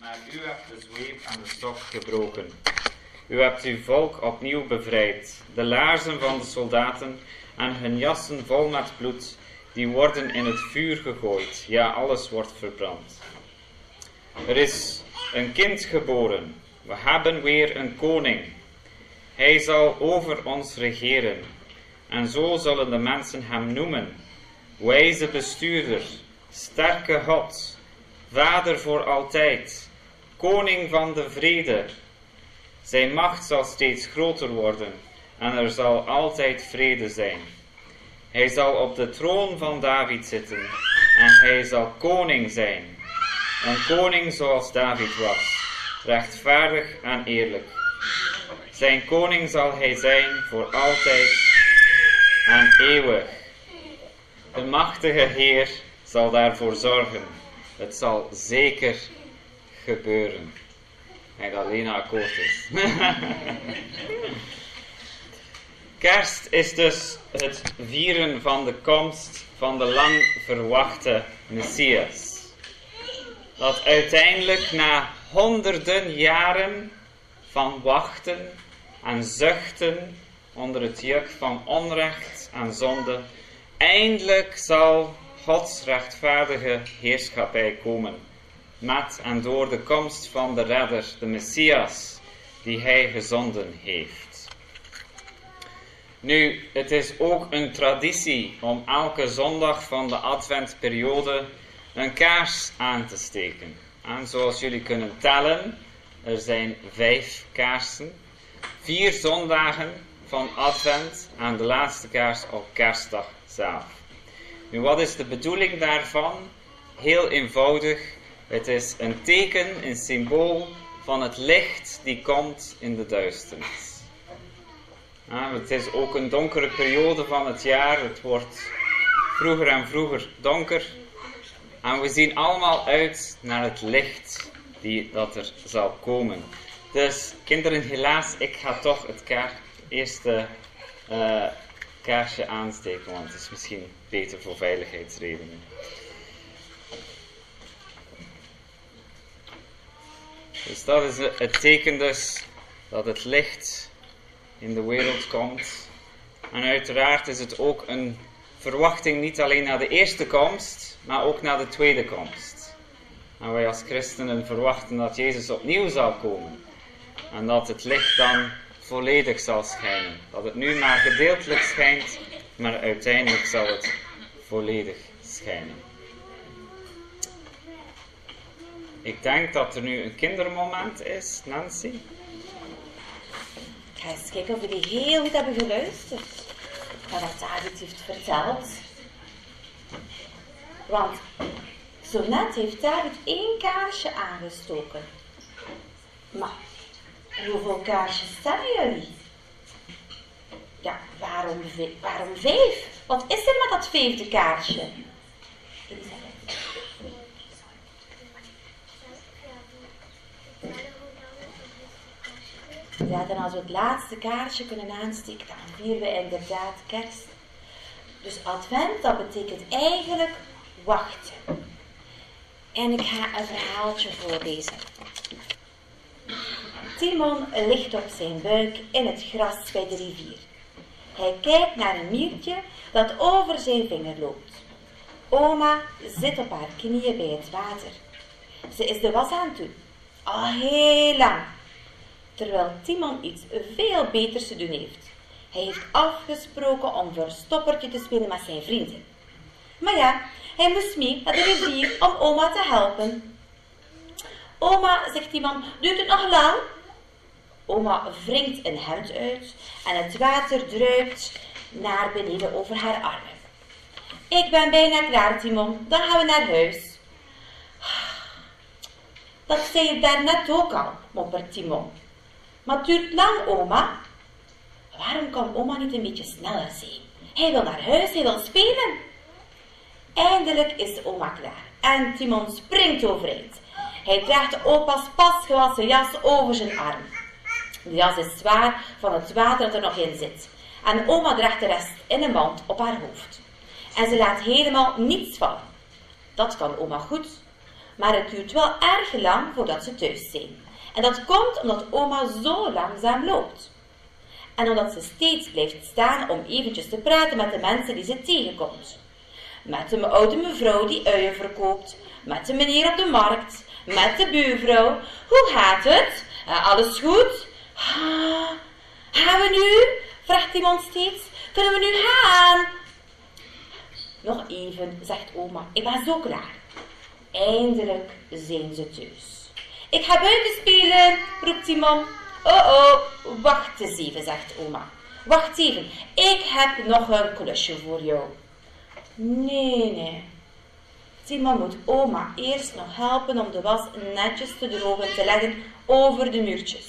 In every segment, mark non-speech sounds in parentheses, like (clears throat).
maar u hebt de zweep en de stok gebroken. U hebt uw volk opnieuw bevrijd. De laarzen van de soldaten en hun jassen vol met bloed, die worden in het vuur gegooid. Ja, alles wordt verbrand. Er is een kind geboren. We hebben weer een koning. Hij zal over ons regeren. En zo zullen de mensen hem noemen. Wijze bestuurder, sterke God, vader voor altijd, koning van de vrede. Zijn macht zal steeds groter worden en er zal altijd vrede zijn. Hij zal op de troon van David zitten en hij zal koning zijn. Een koning zoals David was, rechtvaardig en eerlijk. Zijn koning zal hij zijn voor altijd en eeuwig. De machtige Heer zal daarvoor zorgen. Het zal zeker gebeuren. En dat Lena akkoord is. (laughs) Kerst is dus het vieren van de komst van de lang verwachte Messias. Dat uiteindelijk na honderden jaren van wachten en zuchten onder het juk van onrecht en zonde, eindelijk zal Gods rechtvaardige heerschappij komen. Met en door de komst van de redder, de Messias, die hij gezonden heeft. Nu, het is ook een traditie om elke zondag van de adventperiode een kaars aan te steken. En zoals jullie kunnen tellen, er zijn vijf kaarsen. Vier zondagen van advent en de laatste kaars op kerstdag zelf. Nu, wat is de bedoeling daarvan? Heel eenvoudig. Het is een teken, een symbool van het licht die komt in de duisternis. Het is ook een donkere periode van het jaar. Het wordt vroeger en vroeger donker. En we zien allemaal uit naar het licht die, dat er zal komen. Dus kinderen, helaas, ik ga toch het eerste uh, kaarsje aansteken, want het is misschien beter voor veiligheidsredenen. Dus dat is het teken dus dat het licht in de wereld komt. En uiteraard is het ook een verwachting niet alleen naar de eerste komst, maar ook naar de tweede komst. En wij als christenen verwachten dat Jezus opnieuw zal komen. En dat het licht dan volledig zal schijnen. Dat het nu maar gedeeltelijk schijnt, maar uiteindelijk zal het volledig schijnen. Ik denk dat er nu een kindermoment is, Nancy. Ik ga eens kijken of jullie heel goed hebben geluisterd naar wat David heeft verteld. Want zo net heeft David één kaarsje aangestoken. Maar hoeveel kaarsjes stemmen jullie? Ja, waarom, waarom vijf? Wat is er met dat vijfde kaarsje? Dan als we het laatste kaarsje kunnen aansteken, dan vieren we inderdaad kerst. Dus advent, dat betekent eigenlijk wachten. En ik ga een verhaaltje voorlezen. Timon ligt op zijn buik in het gras bij de rivier. Hij kijkt naar een miertje dat over zijn vinger loopt. Oma zit op haar knieën bij het water. Ze is de was aan het doen, al heel lang, terwijl Timon iets veel beters te doen heeft. Hij heeft afgesproken om verstoppertje te spelen met zijn vrienden. Maar ja, hij moest mee naar de rivier om oma te helpen. Oma, zegt Timon, duurt het nog lang? Oma wringt een hemd uit en het water druipt naar beneden over haar armen. Ik ben bijna klaar, Timon. Dan gaan we naar huis. Dat zei je daarnet ook al, moppert Timon. Maar het duurt lang, oma. Waarom kan oma niet een beetje sneller zijn? Hij wil naar huis, hij wil spelen. Eindelijk is oma klaar en Timon springt overeind. Hij draagt opa's pas gewassen jas over zijn arm. De jas is zwaar van het water dat er nog in zit. En oma draagt de rest in een mand op haar hoofd. En ze laat helemaal niets vallen. Dat kan oma goed. Maar het duurt wel erg lang voordat ze thuis zijn. En dat komt omdat oma zo langzaam loopt. En omdat ze steeds blijft staan om eventjes te praten met de mensen die ze tegenkomt. Met de oude mevrouw die uien verkoopt. Met de meneer op de markt. Met de buurvrouw. Hoe gaat het? Uh, alles goed? Ah, gaan we nu? Vraagt iemand steeds. Kunnen we nu gaan? Nog even, zegt oma. Ik ben zo klaar. Eindelijk zijn ze thuis. Ik ga buiten spelen, roept Timon. Oh oh, wacht eens even, zegt oma. Wacht even, ik heb nog een klusje voor jou. Nee, nee. Timon moet oma eerst nog helpen om de was netjes te drogen te leggen over de muurtjes.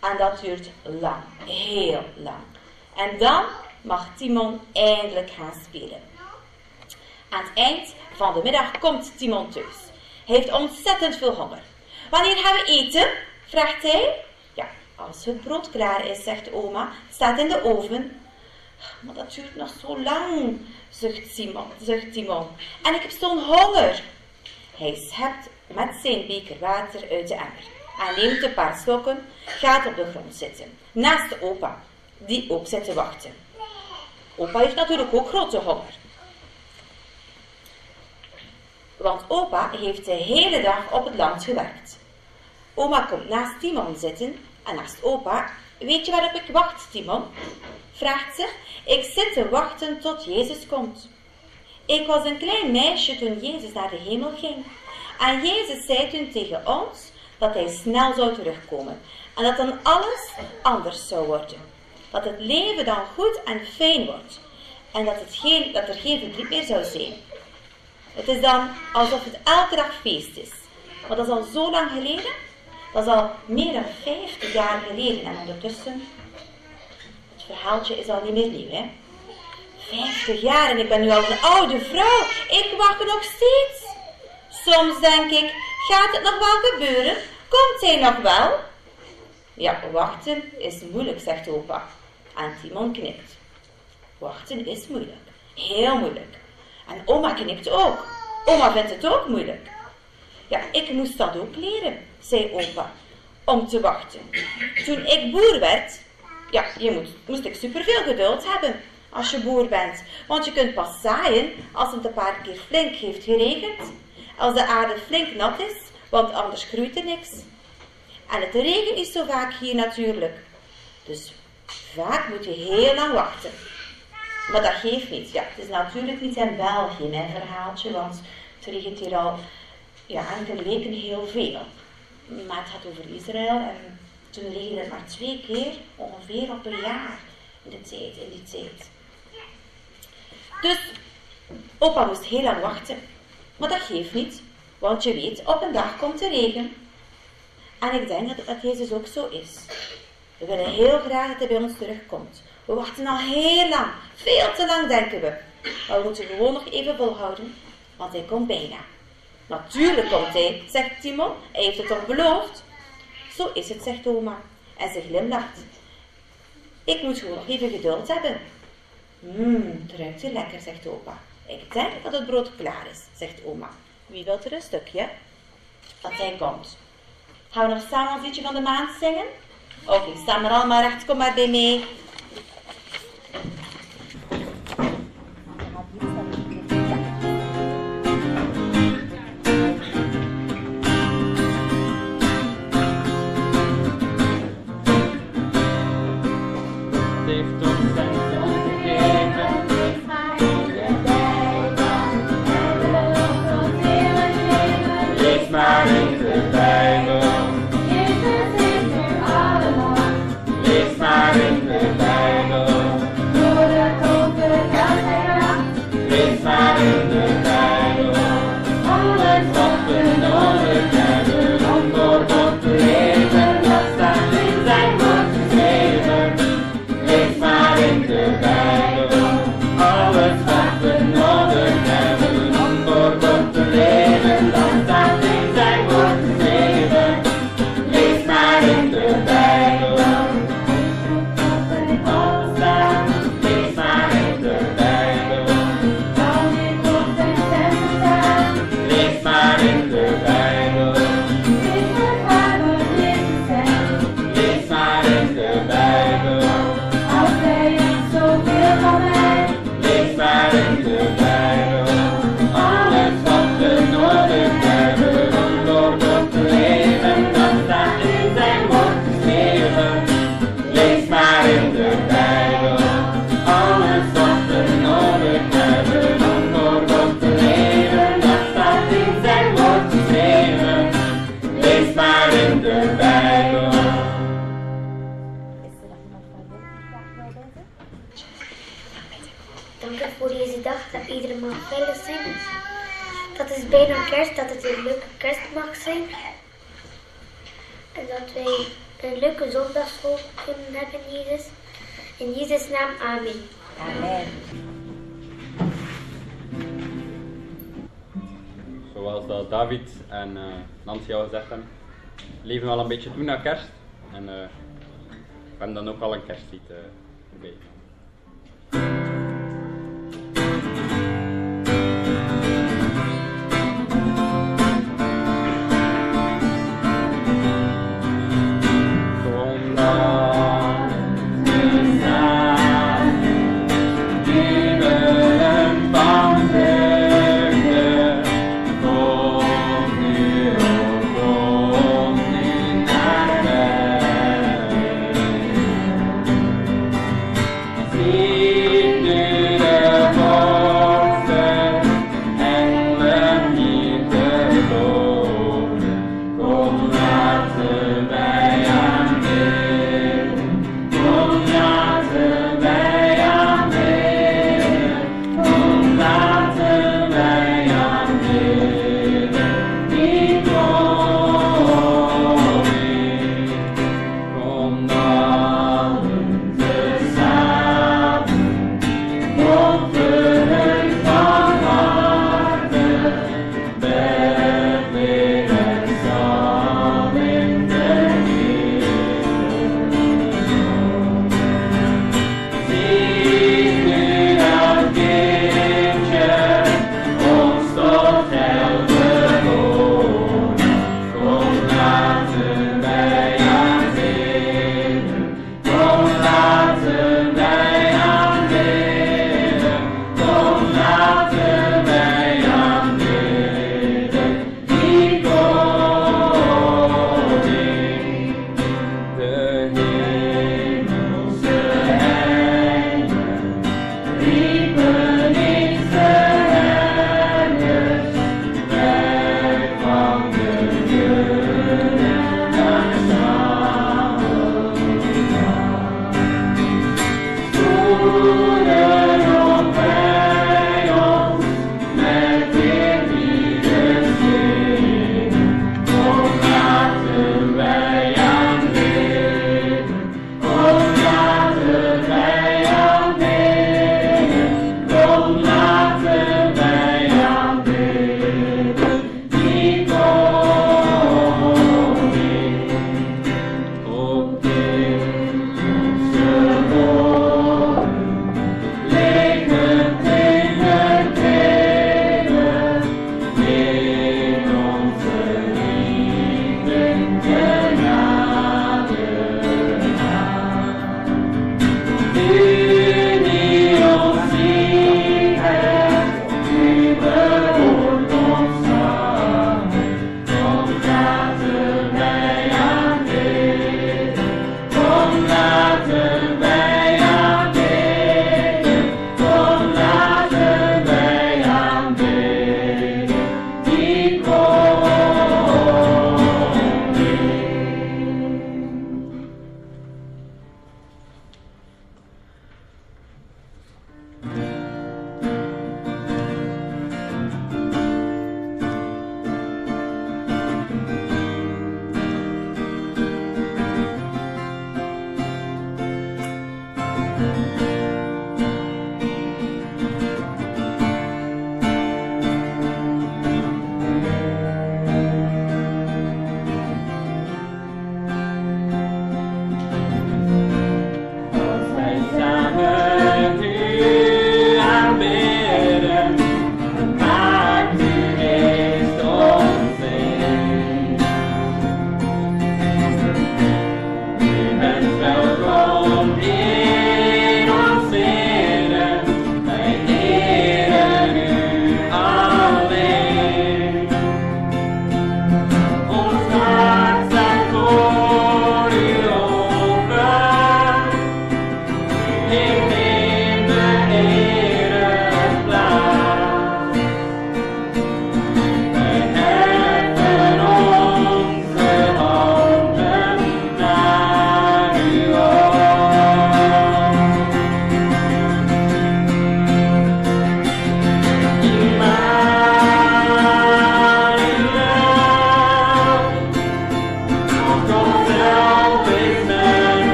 En dat duurt lang, heel lang. En dan mag Timon eindelijk gaan spelen. Aan het eind van de middag komt Timon thuis. Hij heeft ontzettend veel honger. Wanneer gaan we eten? vraagt hij. Ja, als het brood klaar is, zegt oma. staat in de oven. Maar dat duurt nog zo lang, zucht, Simon, zucht Timon. En ik heb zo'n honger. Hij schept met zijn beker water uit de emmer. En neemt een paar slokken, gaat op de grond zitten. Naast de opa, die ook zit te wachten. Opa heeft natuurlijk ook grote honger. Want opa heeft de hele dag op het land gewerkt. Oma komt naast Timon zitten en naast opa. Weet je waarop ik wacht, Timon? Vraagt ze. Ik zit te wachten tot Jezus komt. Ik was een klein meisje toen Jezus naar de hemel ging. En Jezus zei toen tegen ons dat hij snel zou terugkomen. En dat dan alles anders zou worden. Dat het leven dan goed en fijn wordt. En dat, het geen, dat er geen verdriet meer zou zijn. Het is dan alsof het elke dag feest is. Maar dat is al zo lang geleden. Dat is al meer dan 50 jaar geleden. En ondertussen, het verhaaltje is al niet meer nieuw, hè. 50 jaar en ik ben nu al een oude vrouw. Ik wacht nog steeds. Soms denk ik, gaat het nog wel gebeuren? Komt zij nog wel? Ja, wachten is moeilijk, zegt opa. En Timon knikt. Wachten is moeilijk. Heel moeilijk. En oma knikt ook. Oma vindt het ook moeilijk. Ja, ik moest dat ook leren, zei opa, om te wachten. Toen ik boer werd, ja, je moet, moest ik superveel geduld hebben als je boer bent. Want je kunt pas zaaien als het een paar keer flink heeft geregend. Als de aarde flink nat is, want anders groeit er niks. En het regent is zo vaak hier natuurlijk. Dus vaak moet je heel lang wachten. Maar dat geeft niet. Ja, het is natuurlijk niet in België mijn verhaaltje, want het regent hier al ja, enkele weken heel veel. Maar het gaat over Israël en toen regende het maar twee keer ongeveer op een jaar in, tijd, in die tijd. Dus opa moest heel lang wachten. Maar dat geeft niet, want je weet, op een dag komt de regen. En ik denk dat, dat Jezus ook zo is. We willen heel graag dat hij bij ons terugkomt. We wachten al heel lang. Veel te lang, denken we. Maar we moeten gewoon nog even volhouden, want hij komt bijna. Natuurlijk komt hij, zegt Timon. Hij heeft het toch beloofd? Zo is het, zegt oma. En ze glimlacht. Ik moet gewoon nog even geduld hebben. Mmm, het ruikt lekker, zegt opa. Ik denk dat het brood klaar is, zegt oma. Wie wil er een stukje? Dat hij komt. Gaan we nog samen een liedje van de maand zingen? Oké, okay, sta maar allemaal recht, kom maar bij mee. Leuke zondagschool kunnen hebben, Jezus. In Jezus' naam, amen. Amen. Zoals dat David en uh, Nancy al gezegd hebben, leven we al een beetje toe naar kerst. En uh, we hebben dan ook al een kerstlied uh, bij.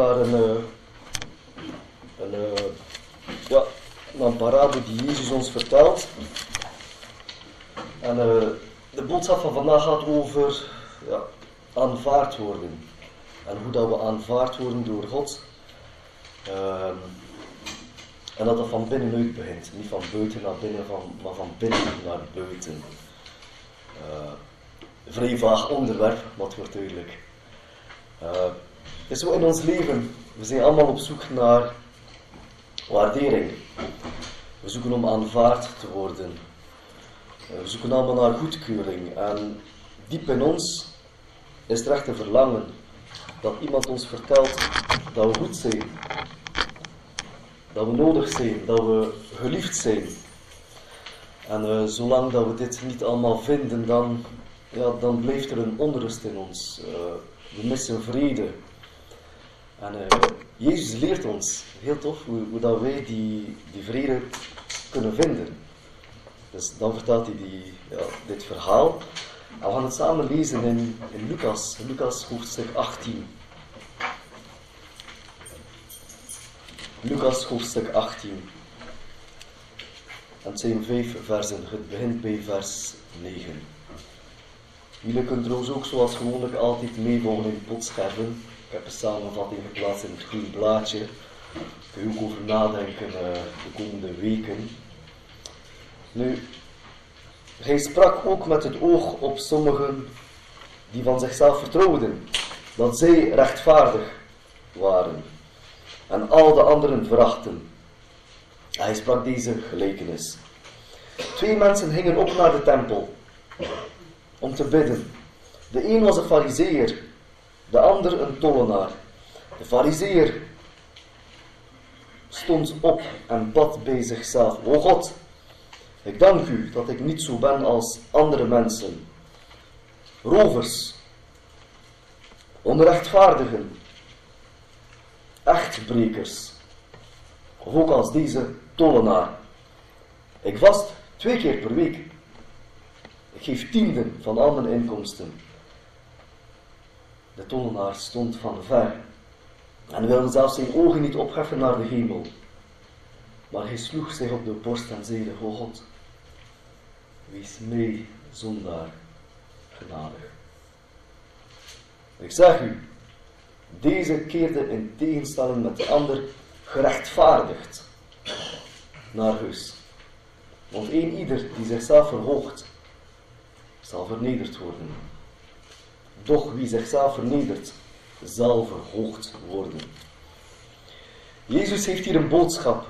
Naar een, eh, een, eh, ja, een parabel die Jezus ons vertelt. En eh, de boodschap van vandaag gaat over ja, aanvaard worden. En hoe dat we aanvaard worden door God. Ehm, en dat dat van binnenuit begint. Niet van buiten naar binnen, van, maar van binnen naar buiten. Vrij vaag onderwerp, maar het wordt duidelijk. Uh, het is in ons leven. We zijn allemaal op zoek naar waardering. We zoeken om aanvaard te worden. Uh, we zoeken allemaal naar goedkeuring. En diep in ons is er echt een verlangen dat iemand ons vertelt dat we goed zijn. Dat we nodig zijn, dat we geliefd zijn. En uh, zolang dat we dit niet allemaal vinden, dan, ja, dan blijft er een onrust in ons. Uh, we missen vrede. En uh, Jezus leert ons, heel tof, hoe, hoe dat wij die, die vrede kunnen vinden. Dus dan vertelt hij die, ja, dit verhaal. En we gaan het samen lezen in, in Lucas, Lucas hoofdstuk 18. Lucas hoofdstuk 18. En het zijn vijf versen. Het begint bij vers 9. Jullie kunnen trouwens ook zoals gewoonlijk altijd meevolgen in potscherven. Ik heb een samenvatting geplaatst in het groen blaadje. Kun je ook over nadenken uh, de komende weken. Nu, hij sprak ook met het oog op sommigen die van zichzelf vertrouwden dat zij rechtvaardig waren en al de anderen verachten. Hij sprak deze gelijkenis. Twee mensen gingen op naar de tempel om te bidden. De een was een fariseer, de ander een tollenaar. De fariseer stond op en bad bij zichzelf. O God, ik dank u dat ik niet zo ben als andere mensen. Rovers, onrechtvaardigen, echtbrekers. Of ook als deze tollenaar. Ik vast twee keer per week. Ik geef tienden van al mijn inkomsten. De tollenaar stond van ver en wilde zelfs zijn ogen niet opheffen naar de hemel. Maar hij sloeg zich op de borst en zeide, O God, wees mij zondaar genadig. Ik zeg u, deze keerde in tegenstelling met de ander gerechtvaardigd naar huis. Want een ieder die zichzelf verhoogt, zal vernederd worden. Doch wie zichzelf vernedert, zal verhoogd worden. Jezus heeft hier een boodschap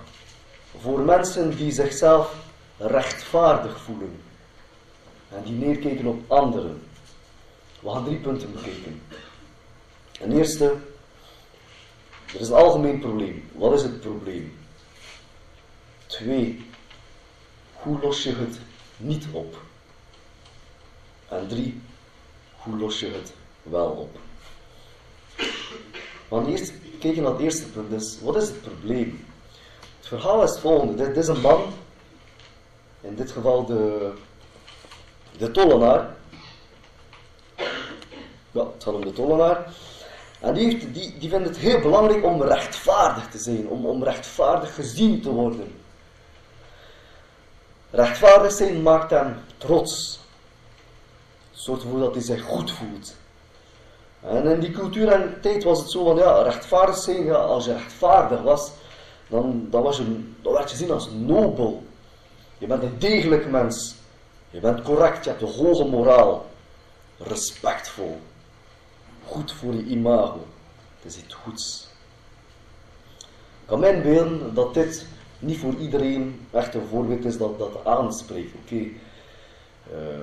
voor mensen die zichzelf rechtvaardig voelen en die neerkijken op anderen. We gaan drie punten bekijken. Ten eerste, er is een algemeen probleem. Wat is het probleem? Twee, hoe los je het niet op? En drie, hoe los je het wel op? Want eerst kijken naar het eerste punt. Dus wat is het probleem? Het verhaal is het volgende. Dit is een man, in dit geval de, de tollenaar. Ja, het gaat om de tollenaar. En die, heeft, die, vindt het heel belangrijk om rechtvaardig te zijn, om, om rechtvaardig gezien te worden. Rechtvaardig zijn maakt hem trots. Soort gevoel dat hij zich goed voelt. En in die cultuur en tijd was het zo van, ja, rechtvaardig zijn, als je rechtvaardig was, dan, dan, was je, dan werd je gezien als nobel. Je bent een degelijk mens. Je bent correct, je hebt een hoge moraal. Respectvol. Goed voor je imago. Het is iets goeds. Ik kan mij inbeelden dat dit niet voor iedereen echt een voorbeeld is dat dat aanspreekt. Oké, uh,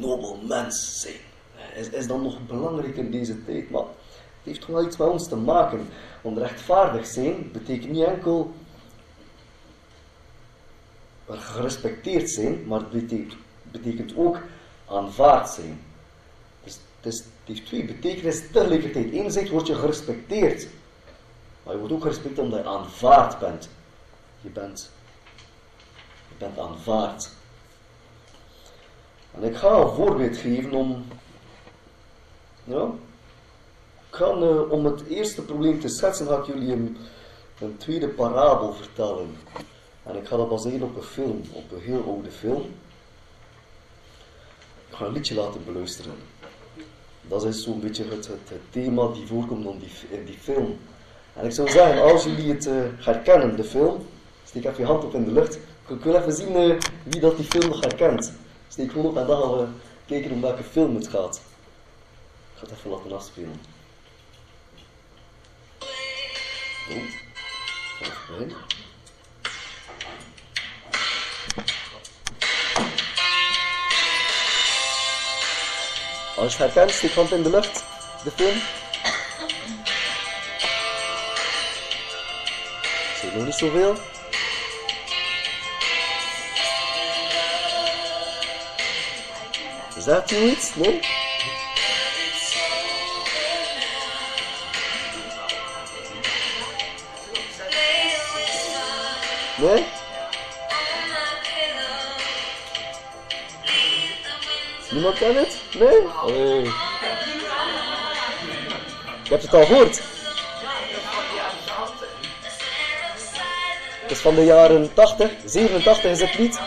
nobel mens zijn. is, is dan nog belangrijk in deze tijd. Maar het heeft wel iets met ons te maken. Want rechtvaardig zijn betekent niet enkel gerespecteerd zijn, maar het betekent, betekent ook aanvaard zijn. Dus het, is, het heeft twee betekenissen tegelijkertijd. Enerzijds word je gerespecteerd, maar je wordt ook gerespecteerd omdat je aanvaard bent. Je bent, je bent aanvaard. En ik ga een voorbeeld geven om, ja, uh, om het eerste probleem te schetsen, ga ik jullie een, een tweede parabel vertellen. En ik ga dat baseren op een film, op een heel oude film. Ik ga een liedje laten beluisteren. Dat is zo'n beetje het, thema die voorkomt in die, in die film. En ik zou zeggen, als jullie het uh, herkennen, de film, steek even je hand op in de lucht. Ik wil even zien uh, wie dat die film herkent. Gewoon op en dan gaan we kijken om welke film het gaat. Ik ga het even laten afspelen. Oh. Als je herkent, steek hand in de lucht, de film. Ik zie nog niet zoveel. Is dat iets? Nee? Nee? Niemand kent het? Nee? Nee. Je hebt het al gehoord. Het is van de jaren 80, 87 is het niet.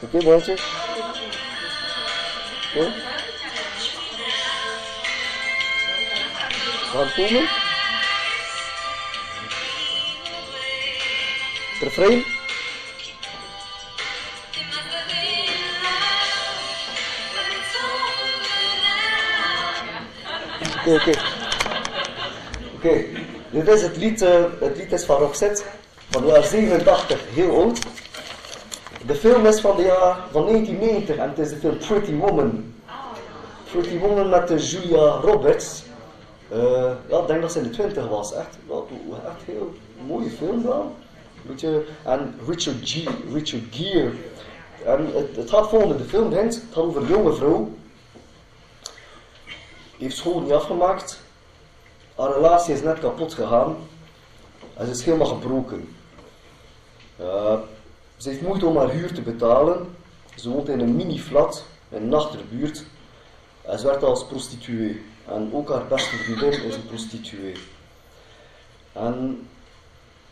Oké, okay, momentje. Okay. Gaan komen. Refrein. Oké, oké. Oké, dit is het lied, uh, het lied is van Roxette, van de jaar 87, heel oud. De film is van de jaar van 1990 en het is de film Pretty Woman. Pretty Woman met de Julia Roberts. Uh, ja, ik denk dat ze in de 20 was. Echt, echt heel mooie film dan. Beetje, en Richard, G, Richard Gere. En het, het gaat volgende, de film begint, het gaat over een jonge vrouw heeft school niet afgemaakt. Haar relatie is net kapot gegaan. En ze is helemaal gebroken. Uh, ze heeft moeite om haar huur te betalen. Ze woont in een mini-flat in een achterbuurt. En ze werkt als prostituee. En ook haar beste vriendin is een prostituee. En,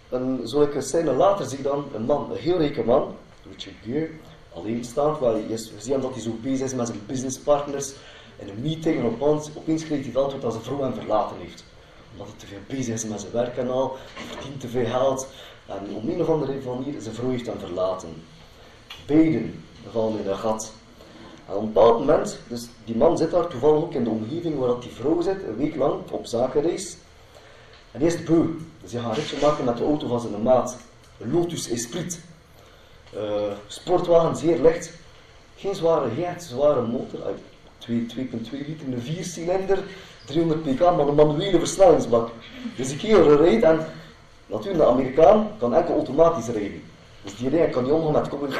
en zulke scène later zie je dan een man, een heel rijke man, Richard Gere, alleenstaand, waar je, ziet dat hij zo bezig is met zijn businesspartners in een meeting en opeens, opeens kreeg hij het antwoord dat zijn vrouw hem verlaten heeft. Omdat hij te veel bezig is met zijn werk en al, verdient te veel geld. En om een of andere manier, zijn vrouw heeft hem verlaten. Beiden vallen in een gat. En op een bepaald moment, dus die man zit daar toevallig ook in de omgeving waar die vrouw zit, een week lang op zakenreis. En is beu. Dus hij gaat ritje maken met de auto van zijn maat. Lotus Esprit. Uh, sportwagen, zeer licht. Geen zware, geen zware motor. 2,2 liter, een 4 cilinder, 300 pk, maar een manuele versnellingsbak. Dus die kerel rijdt en natuurlijk de Amerikaan kan enkel automatisch rijden. Dus die rijdt kan niet omgaan met komen.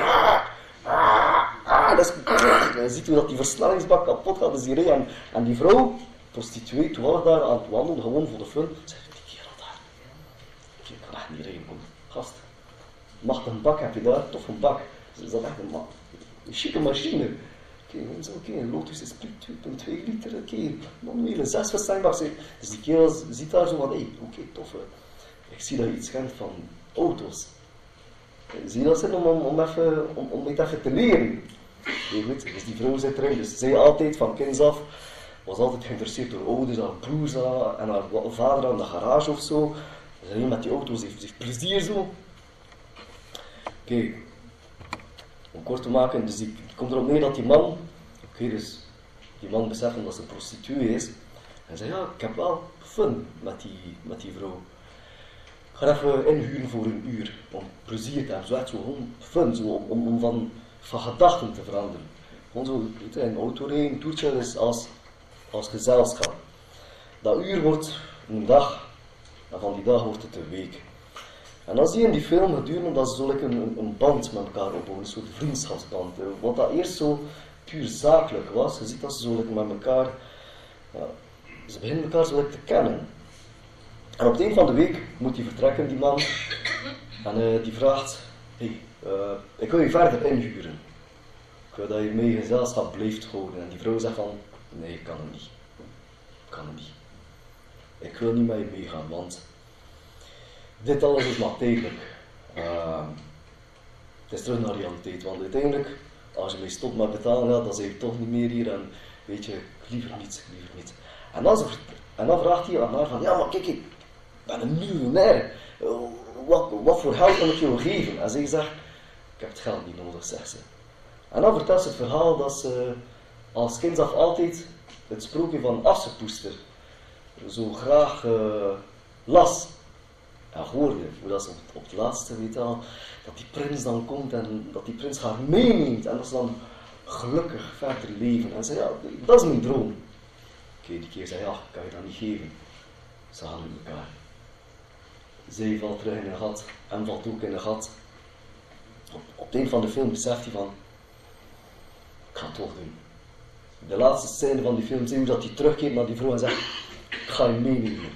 Dat is, je ziet hoe dat die versnellingsbak kapot gaat, dus die rijdt en, die vrouw, prostituee, toevallig daar aan het wandelen, gewoon voor de fun, zegt die kerel daar, ik kan echt niet rijden, kom, gast. Machtig een bak heb je daar, tof een bak. Dus is dat echt een, een chique machine. Oké, okay, okay, Lotus is 2,2 liter, oké, okay, manuele 6 verstandbaar. Dus die kerel ziet daar zo van, hé, oké, tof. Ik zie dat je iets kent van auto's. Zie je dat zin om, om, even, om, om dit even te leren? Nee, goed, dus die vrouw zit erin, dus zij altijd van kinds af, was altijd geïnteresseerd door auto's, haar broers en haar vader aan de garage of zo. Dus met die auto's heeft, heeft plezier zo. Oké, om kort te maken, dus die, komt erop neer dat die man, oké, dus die man beseft dat ze een prostituee is, en zei, ja, ik heb wel fun met die, met die vrouw. Even inhuren voor een uur, om plezier te hebben, zo echt zo fun, zo, om, om van, van gedachten te veranderen. Gewoon zo, een auto een toertje, dus als, als gezelschap. Dat uur wordt een dag, en van die dag wordt het een week. En dan zie je in die film gedurende dat ze zo een, een band met elkaar opbouwen, een soort vriendschapsband. eh, Wat dat eerst zo puur zakelijk was, je ziet dat ze zo met elkaar, ja, ze beginnen elkaar zo lekker te kennen. En op het eind van de week moet hij vertrekken, die man. En eh, die vraagt, hey, eh, ik wil je verder inhuren. Ik wil dat je mee gezelschap blijft houden. En die vrouw zegt van, nee, ik kan het niet. Ik kan het niet. Ik wil niet met je meegaan, want dit alles is maar tijdelijk. Ehm, het is terug naar realiteit, want uiteindelijk, als je mee stopt met betalen, ja, dan zeg je toch niet meer hier en weet je, liever niet, liever niet. En dan, vraagt hij aan haar van, ja maar kijk, ben een miljonair. Wat, wat voor geld kan ik jou geven? En zij zegt, ik heb het geld niet nodig, zegt ze. En dan vertelt ze het verhaal dat ze als kind af altijd het sprookje van Assepoester zo graag eh, las en hoorde. Hoe dat ze op, het laatste weet al, dat die prins dan komt en dat die prins haar meeneemt en dat ze dan gelukkig verder leven. En ze ja, dat is mijn droom. Oké, die keer zei ja, kan je dat niet geven. Ze in elkaar. Zij valt terug in een gat en valt ook in een gat. Op, eind van de film beseft hij van, ik ga het toch doen. De laatste scène van die film zie je hoe dat hij terugkeert naar die vrouw en zegt, ik ga je meenemen.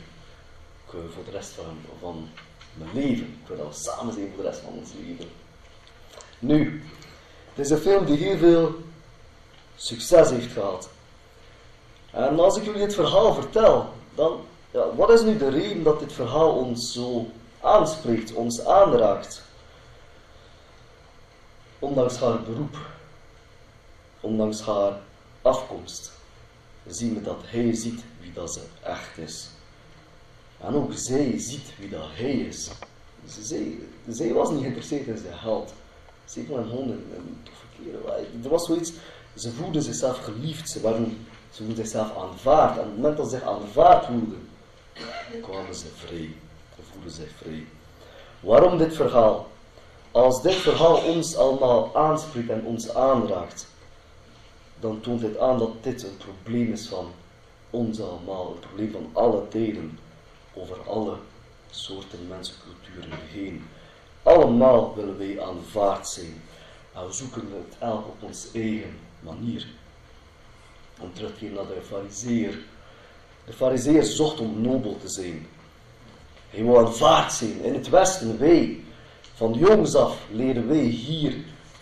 Ik wil voor de rest van, van mijn leven. Ik wil dat we samen zijn voor de rest van ons leven. Nu, het is een film die heel veel succes heeft gehad. En als ik jullie dit verhaal vertel, dan, wat is nu de reden dat dit verhaal ons zo aanspreekt, ons aanraakt? Ondanks haar beroep, ondanks haar afkomst, zien we dat hij ziet wie dat ze echt is. En ook zij ziet wie dat hij is. Zij, was niet geïnteresseerd in zijn geld. Ze vond hem gewoon een, een toffe kerel. Er was zoiets, ze voelden zichzelf geliefd, ze, waren, ze voelden zichzelf aanvaard. En op het moment dat ze zich aanvaard voelden, kwamen ze vrij. Voelden zich vrij. Waarom dit verhaal? Als dit verhaal ons allemaal aanspreekt en ons aanraakt, dan toont dit aan dat dit een probleem is van ons allemaal, een probleem van alle tijden, over alle soorten mensen, culturen heen. Allemaal willen wij aanvaard zijn. En we zoeken het elk op onze eigen manier. Om terug te naar de fariseer. De fariseer zocht om nobel te zijn. Hij wou aanvaard zijn. In het Westen, wij, van jongs af leren wij hier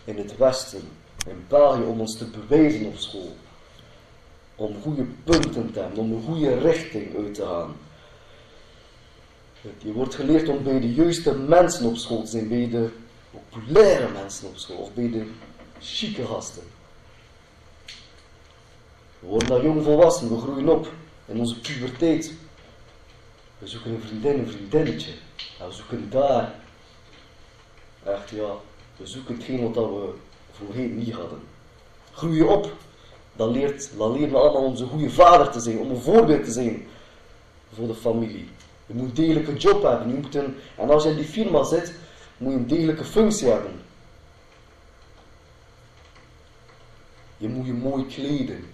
in het Westen, in België, om ons te bewijzen op school. Om goede punten te hebben, om een goede richting uit te gaan. Je wordt geleerd om bij de juiste mensen op school te zijn, bij de populaire mensen op school, of bij de chique gasten. We worden dan jong volwassen, we groeien op in onze puberteit. We zoeken een vriendin, een vriendinnetje. En we zoeken daar, echt ja, we zoeken hetgeen wat we voorheen niet hadden. Groei op, dan, leert, dan leren we allemaal onze goede vader te zijn, om een voorbeeld te zijn voor de familie. Je moet een degelijke job hebben. Je moet een, en als je in die firma zit, moet je een degelijke functie hebben. Je moet je mooi kleden.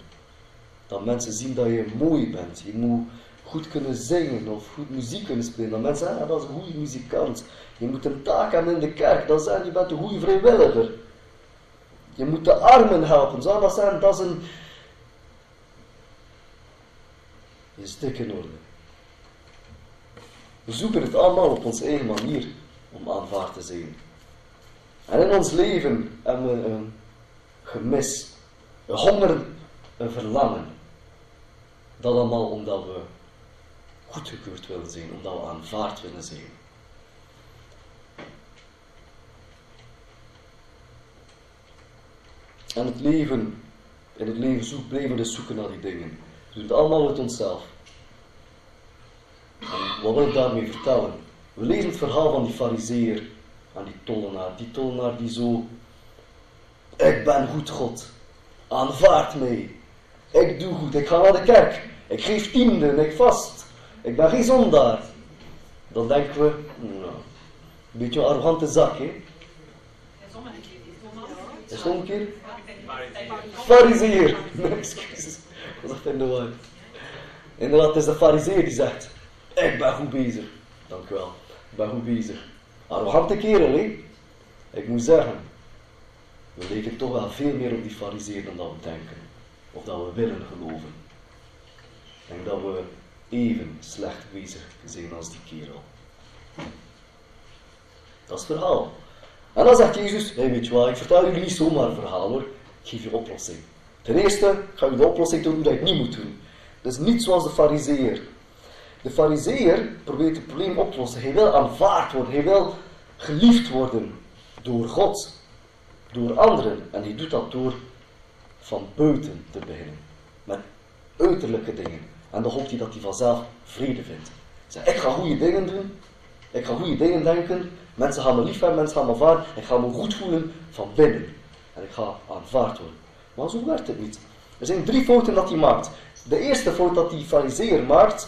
Dat mensen zien dat je mooi bent. Je moet goed kunnen zingen of goed muziek kunnen spelen. Dat mensen zeggen, ah, dat is een goede muzikant. Je moet een taak hebben in de kerk. Dat zeggen, je bent een goede vrijwilliger. Je moet de armen helpen. Zou dat zijn, dat is een... Je is dik in orde. We zoeken het allemaal op onze eigen manier om aanvaard te zijn. En in ons leven hebben we een gemis, een honger, een verlangen. Dat allemaal omdat we goedgekeurd willen zijn, omdat we aanvaard willen zijn. En het leven, in het leven zoek, blijven we dus zoeken naar die dingen. We doen allemaal uit onszelf. En wat wil ik daarmee vertellen? We lezen het verhaal van die fariseer en die tollenaar. Die tollenaar die zo... Ik ben goed God. Aanvaard mij. Ik doe goed. Ik ga naar de kerk. Ik geef tienden. Ik vast. Ik ben geen zondaar. Dan denken we... Nou, een beetje een arrogante zak, hè? Is het omgekeerd? Fariseer. Nee, excuses. Dat is in de war. Inderdaad, het is de fariseer die zegt, ik ben goed bezig. Dank u wel. Ik ben goed bezig. Arrogante kerel, hè? Ik moet zeggen, we lijken toch wel veel meer op die fariseer dan dat we denken. Of dat we willen geloven. Ik denk dat we even slecht bezig zijn als die kerel. Dat is het verhaal. En dan zegt Jezus, hey, weet je wat, ik vertel jullie niet zomaar verhaal hoor. Ik geef je oplossing. Ten eerste, ga je de oplossing doen dat je niet moet doen. Dus niet zoals de fariseer. De fariseer probeert het probleem op te lossen. Hij wil aanvaard worden. Hij wil geliefd worden door God. Door anderen. En hij doet dat door van buiten te beginnen. Met uiterlijke dingen. En dan hoopt hij dat hij vanzelf vrede vindt. Zeg, ik ga goede dingen doen. Ik ga goede dingen denken. Mensen gaan me lief hebben, mensen gaan me aanvaarden. Ik ga me goed voelen van binnen. En ik ga aanvaard worden. Maar zo werkt het niet. Er zijn drie fouten dat hij maakt. De eerste fout dat die fariseer maakt,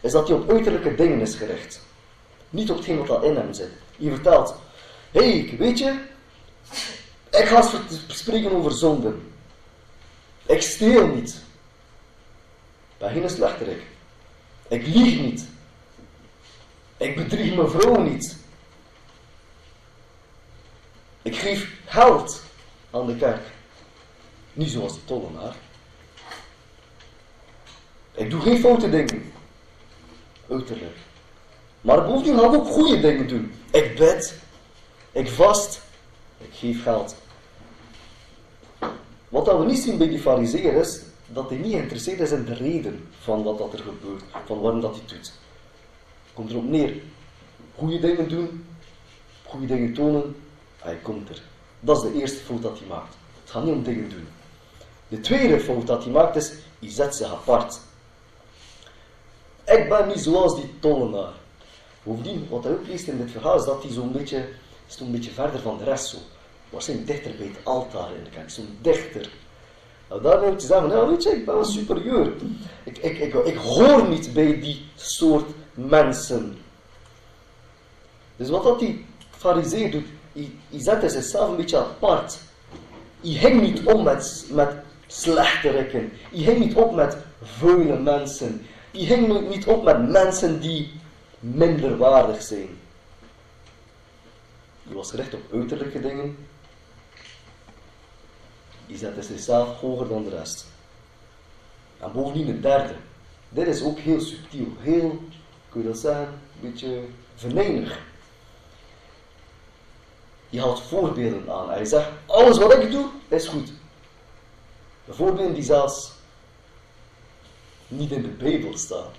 is dat hij op uiterlijke dingen is gericht. Niet op hetgeen wat al in hem zit. Je vertelt, hé, hey, weet je, ik ga spreken over zonden. Ik steel niet. Ik ben geen slechterik. Ik lieg niet. Ik bedrieg mijn vrouw niet. Ik geef geld aan de kerk. Niet zoals die tollenaar. Ik doe geen foute dingen. Uiterlijk. Maar bovendien ga ik ook goede dingen doen. Ik bid. Ik vast. Ik geef geld. Wat we niet zien bij die fariseer is, dat hij niet geïnteresseerd is in de reden van wat dat er gebeurt. Van waarom dat hij doet. Komt erop neer. Goede dingen doen. Goede dingen tonen. Hij komt er. Dat is de eerste fout dat hij maakt. Het gaat niet om dingen doen. De tweede fout dat hij maakt is, hij zet zich apart. Ik ben niet zoals die tollenaar. Bovendien, wat hij ook leest in dit verhaal, is dat hij zo'n beetje, zo'n beetje verder van de rest zo. Waarschijnlijk dichter bij het altaar in de kerk, zo'n dichter. Nou, daar moet je zeggen, nou weet je, ik ben wel superieur. Ik, ik, ik, ik hoor niet bij die soort mensen. Dus wat dat die fariseer doet, hij, zette zichzelf een beetje apart. Hij hing niet om met, met slechterikken. Hij hing niet op met vuile mensen. Hij hing niet op met mensen die minder waardig zijn. Hij was gericht op uiterlijke dingen. Hij zette zichzelf hoger dan de rest. En bovendien een derde. Dit is ook heel subtiel, heel, kun je dat zeggen, een beetje venijnig. Je haalt voorbeelden aan. Hij zegt, alles wat ik doe, is goed. De voorbeelden die zelfs niet in de Bijbel staan.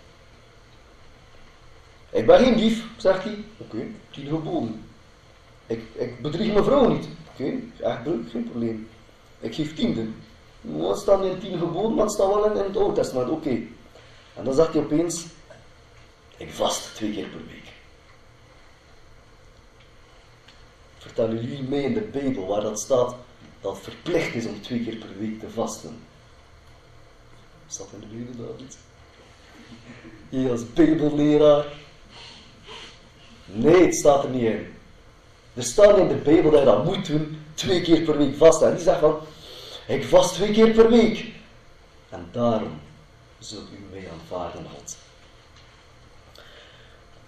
Ik ben geen dief, zegt hij. Oké, okay, tien geboden. Ik, ik bedrieg mijn vrouw niet. Oké, okay, echt geen probleem. Ik geef tienden. Wat staat in tien geboden, maar het staat wel in, het Oude Testament. Oké. En dan zegt hij opeens, ik vast twee keer per week. Vertellen jullie mee in de Bijbel waar dat staat dat het verplicht is om twee keer per week te vasten? Staat in de Bijbel David? Je als Bijbelleraar? Nee, het staat er niet in. Er staat in de Bijbel dat je dat moet doen, twee keer per week vasten. En die zegt van, ik vast twee keer per week. En daarom zult u mij aanvaarden, God.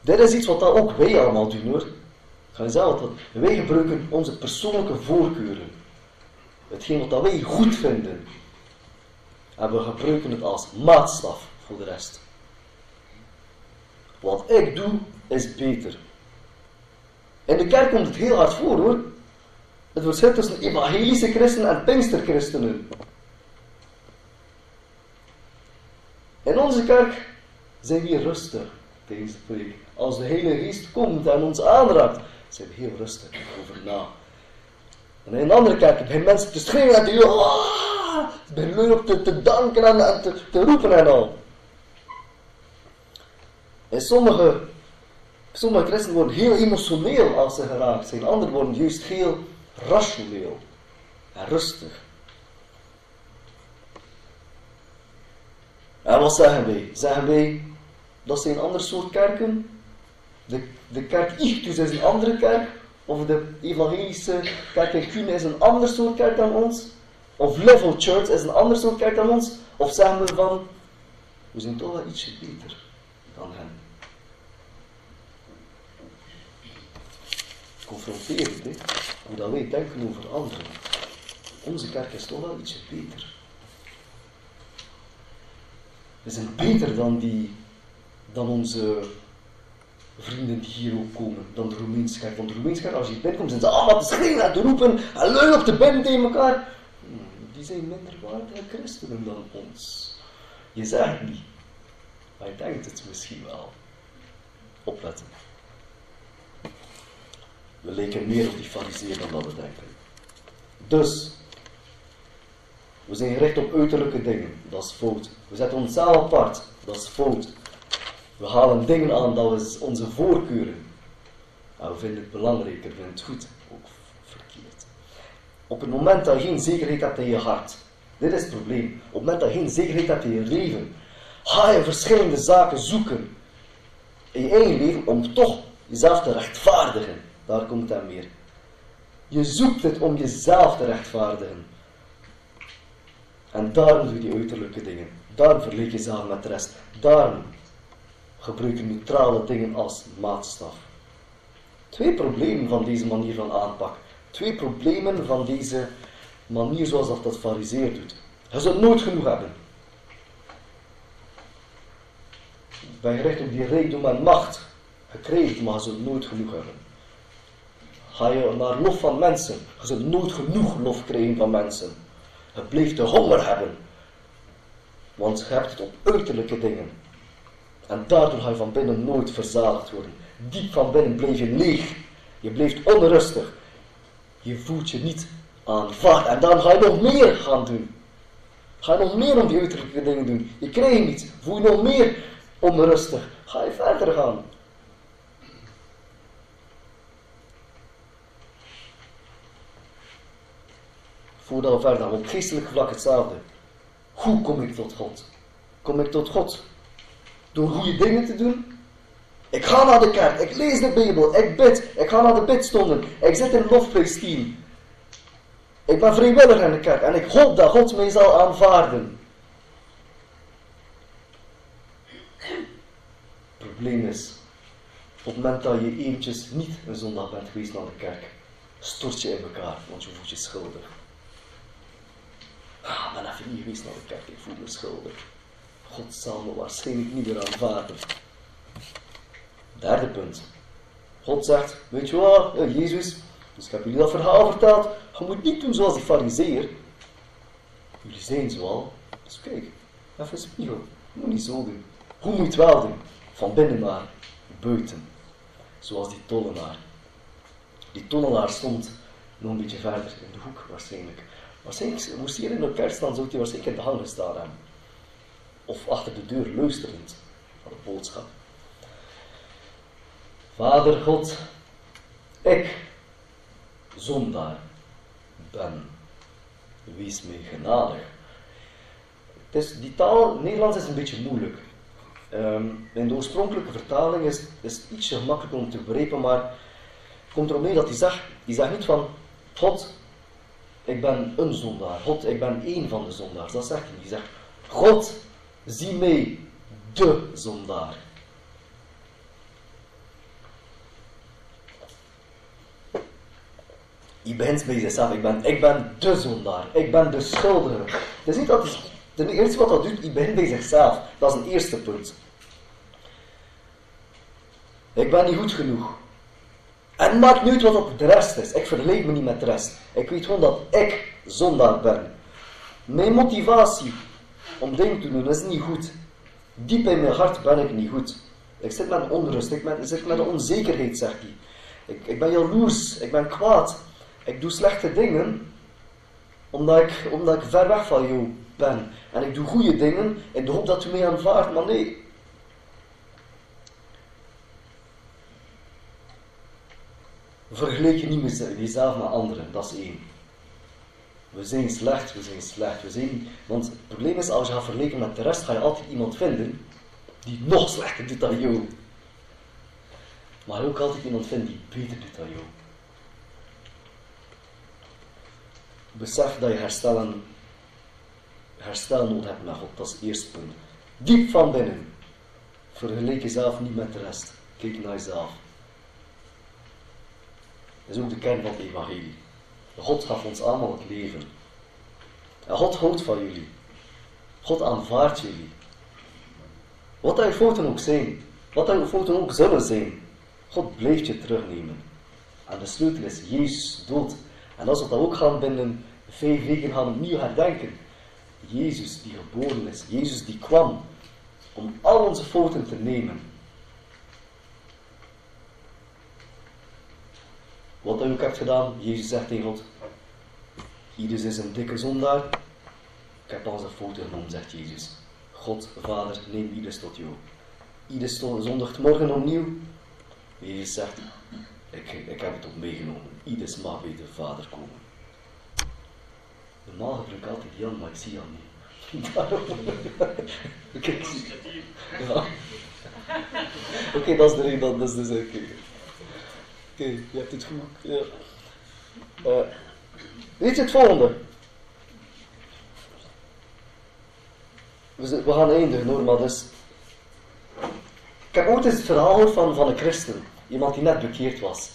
Dit is iets wat dat ook wij allemaal doen hoor. Ga je wat wij gebruiken onze persoonlijke voorkeuren. Hetgeen wat wij goed vinden. En we gebruiken het als maatstaf voor de rest. Wat ik doe, is beter. In de kerk komt het heel hard voor hoor. Het verschil tussen evangelische christenen en pinksterchristenen. In onze kerk zijn we rustig tijdens de. Als de Heilige Geest komt en ons aanraakt, zijn we heel rustig over na. En in andere kerk beginnen mensen te schreeuwen en te ah, beginnen te, te danken en, te roepen en al. En sommige, sommige christenen worden heel emotioneel als ze geraakt zijn. Anderen worden juist heel rationeel en rustig. En wat zeggen wij? Zeggen wij dat zijn een ander soort kerken? De, de kerk Ichtus is een andere kerk? Of de evangelische kerk in is een ander soort kerk dan ons. Of Level Church is een ander soort kerk dan ons. Of zeggen we van, we zijn toch wel ietsje beter dan hen. Confronterend, hè. Hoe dat wij denken over anderen. Onze kerk is toch wel ietsje beter. We zijn beter dan, die, dan onze vrienden die hier ook komen, dan de Roemeense kerk. Want de Roemeense kerk, als je binnenkomt, zijn ze allemaal te schreeuwen en te roepen en op te binnen tegen elkaar. Hmm, die zijn minder waardige christenen dan ons. Je zegt niet, maar je denkt het misschien wel. Opletten. We leken meer op die fariseer dan dat we denken. Dus, we zijn gericht op uiterlijke dingen, dat is fout. We zetten onszelf apart, dat is fout. We halen dingen aan dat we onze voorkeuren. En we vinden het belangrijker, we vinden het goed, ook verkeerd. Op het moment dat je geen zekerheid hebt in je hart, dit is het probleem. Op het moment dat je geen zekerheid hebt in je leven, ga je verschillende zaken zoeken in je eigen leven om toch jezelf te rechtvaardigen. Daar komt aan weer. Je zoekt het om jezelf te rechtvaardigen. En daarom doe je die uiterlijke dingen. Daarom je jezelf met de rest. Daarom gebruik je neutrale dingen als maatstaf. Twee problemen van deze manier van aanpak. Twee problemen van deze manier zoals dat dat fariseer doet. Je zult nooit genoeg hebben. Ben gericht op die rijkdom en macht gekregen, maar je zult nooit genoeg hebben. Ga je naar lof van mensen, je zult nooit genoeg lof krijgen van mensen. Je blijft de honger hebben. Want je hebt het op uiterlijke dingen. En daardoor ga je van binnen nooit verzadigd worden. Diep van binnen blijf je leeg. Je blijft onrustig. Je voelt je niet aanvaard. En dan ga je nog meer gaan doen. Ga je nog meer om die uiterlijke dingen doen. Je krijgt niet. Voel je nog meer onrustig. Ga je verder gaan. Voordat we verder gaan, op geestelijk vlak hetzelfde. Hoe kom ik tot God? Kom ik tot God? Door goede dingen te doen? Ik ga naar de kerk, ik lees de Bijbel, ik bid, ik ga naar de bidstonden, ik zit in een. Ik ben vrijwillig in de kerk en ik hoop dat God mij zal aanvaarden. Het probleem is, op het moment dat je eventjes niet een zondag bent geweest naar de kerk, stort je in elkaar, want je voelt je schuldig. Ah, ben even niet geweest naar de kerk, ik voel me schuldig. God zal me waarschijnlijk niet meer aanvaarden. Derde punt. God zegt, weet je wat, Jezus, dus ik heb jullie dat verhaal verteld. Je moet niet doen zoals die fariseer. Jullie zijn zo al. Dus kijk, even spiegel. Je moet niet zo doen. Hoe moet je het wel doen? Van binnen naar buiten. Zoals die tollenaar. Die tollenaar stond nog een beetje verder in de hoek waarschijnlijk. Waarschijnlijk moest hij in de kerk staan, zou hij waarschijnlijk in de hang gestaan hebben. Of achter de deur luisterend van de boodschap. Vader God, ik, zondaar, ben. Wees mij genadig. Het die taal, Nederlands is een beetje moeilijk. Um, in de oorspronkelijke vertaling is, is het ietsje gemakkelijker om te begrijpen, maar het komt erop neer dat hij zegt, hij zegt niet van, God, ik ben een zondaar. God, ik ben één van de zondaars. Dat zegt hij. Hij zegt, God, zie mij, de zondaar. Je begint bij jezelf. Ik ben, ik ben de zondaar. Ik ben de schuldige. Het is niet dat hij, het eerste wat dat doet, hij begint bij zichzelf. Dat is een eerste punt. Ik ben niet goed genoeg. En maakt niet wat de rest is. Ik vergelijk me niet met de rest. Ik weet gewoon dat ik zondaar ben. Mijn motivatie om dingen te doen is niet goed. Diep in mijn hart ben ik niet goed. Ik zit met onrust, ik, zit met onzekerheid, zegt hij. Ik, ik ben jaloers, ik ben kwaad. Ik doe slechte dingen omdat ik, omdat ik ver weg van jou ben. En ik doe goede dingen in de hoop dat u mij aanvaardt, maar nee. Vergelijk je niet met jezelf met anderen, dat is één. We zijn slecht, we zijn slecht, we zijn... Want het probleem is, als je gaat vergelijken met de rest, ga je altijd iemand vinden die nog slechter doet dan jou. Maar ook altijd iemand vinden die beter doet dan jou. Besef dat je herstellen, herstel nodig hebt met God, dat is het eerste punt. Diep van binnen. Vergelijk jezelf niet met de rest. Kijk naar jezelf. Dat is ook de kern van het evangelie. God gaf ons allemaal het leven. En God houdt van jullie. God aanvaardt jullie. Wat je fouten ook zijn. Wat je fouten ook zullen zijn. God blijft je terugnemen. En de sleutel is Jezus dood. En als we dat ook gaan binnen vijf weken gaan opnieuw herdenken. Jezus die geboren is. Jezus die kwam om al onze fouten te nemen. Wat hij ook gedaan, Jezus zegt tegen God, Ieders is een dikke zondaar. Ik heb al zijn fouten genomen, zegt Jezus. God, Vader, neem Ieders tot jou. Ieders zondigt morgen opnieuw. Jezus zegt, ik, ik heb het op meegenomen. Ieders mag bij de Vader komen. Normaal gebruik ik altijd Jan, maar ik zie Jan niet. (laughs) Daarom. Oké, dat is de reden, dat is dus oké. Je hebt het goed. Ja. Uh, weet je het volgende? We, gaan eindigen hoor, maar dus. Ik heb ooit eens het verhaal van, van een christen. Iemand die net bekeerd was.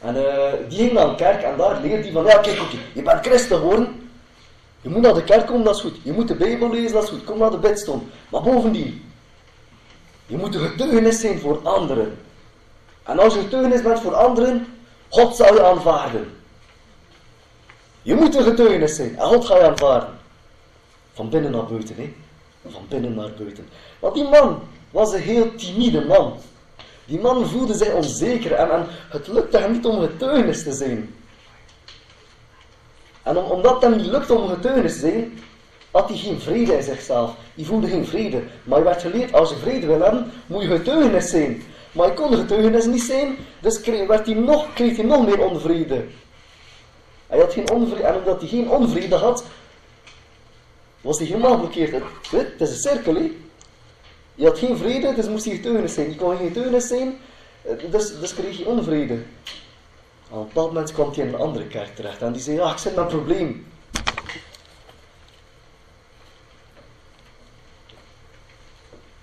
En uh, die ging naar een kerk en daar leerde hij van, ja kijk, je bent christen geworden. Je moet naar de kerk komen, dat is goed. Je moet de Bijbel lezen, dat is goed. Kom naar de bedstond. Maar bovendien, je moet een getuigenis zijn voor anderen. En als je getuigenis bent voor anderen, God zal je aanvaarden. Je moet een getuigenis zijn en God gaat je aanvaarden. Van binnen naar buiten, hè. Van binnen naar buiten. Want die man was een heel timide man. Die man voelde zich onzeker en, en het lukte hem niet om getuigenis te zijn. En om, omdat het hem niet lukte om getuigenis te zijn, had hij geen vrede in zichzelf. Hij voelde geen vrede. Maar hij werd geleerd, als je vrede wil hebben, moet je getuigenis zijn. Maar hij kon getuigenis niet zijn, dus kreeg, werd hij nog, kreeg hij nog meer onvrede. Hij had geen onvrede, en omdat hij geen onvrede had, was hij helemaal geblokkeerd. Het, is een cirkel, hè. Je had geen vrede, dus moest hij getuigenis zijn. Je kon geen getuigenis zijn, dus, dus kreeg je onvrede. Op een bepaald moment kwam hij in een andere kerk terecht en die zei, ja, ik zit met een probleem.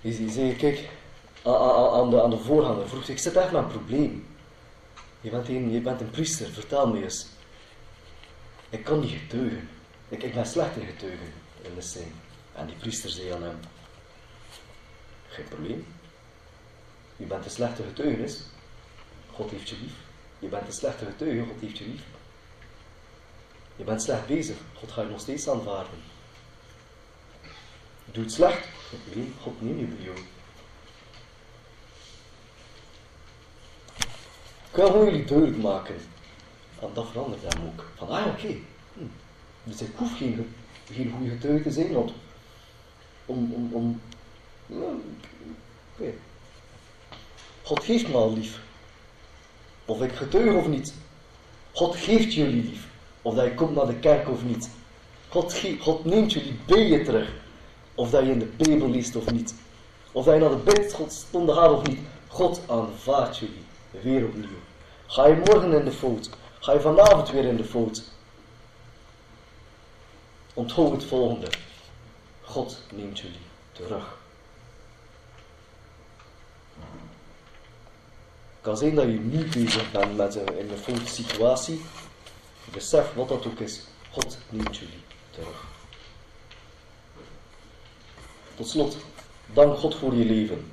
Die zei, kijk, aan de, aan de voorganger vroeg ik zit echt met een probleem. Je bent een, je bent een priester, vertel me eens. Ik kan niet getuigen. Ik, ik ben slecht in getuigen in de zin. En die priester zei aan hem, geen probleem. Je bent een slechte getuigenis. God heeft je lief. Je bent een slechte getuige. God heeft je lief. Je bent slecht bezig. God gaat je nog steeds aanvaarden. Doe het slecht. Nee, God neemt je bij jou. Gewoon jullie duidelijk maken. En dat verandert hem ook. Van, ah oké. Hm. Dus ik hoef geen, geen goede getuige te zijn. Om, om, om okay. God geeft me al lief. Of ik getuig of niet. God geeft jullie lief. Of dat je komt naar de kerk of niet. God, God neemt jullie bij je terug. Of dat je in de Bijbel leest of niet. Of dat je naar de bidstond gaat of niet. God aanvaardt jullie. Weer opnieuw. Ga je morgen in de fout. Ga je vanavond weer in de fout. Onthoud het volgende. God neemt jullie terug. kan zijn dat je nu bezig bent met een, in een foute situatie. Besef wat dat ook is. God neemt jullie terug. Tot slot, dank God voor je leven.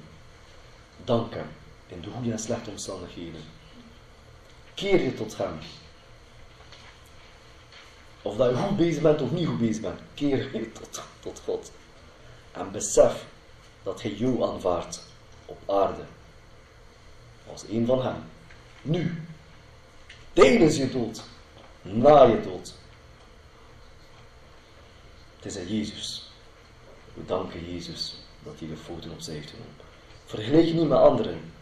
Dank Hem in de goede en slechte omstandigheden. Keer je tot Hem. Of dat je goed bezig bent of niet goed bezig bent, keer je tot, tot God. En besef dat Hij jou aanvaardt op aarde als een van hen. Nu, tijdens je dood, na je dood. Het is aan Jezus. We danken Jezus dat hij de fouten opzij heeft genomen. Vergelijk niet met anderen.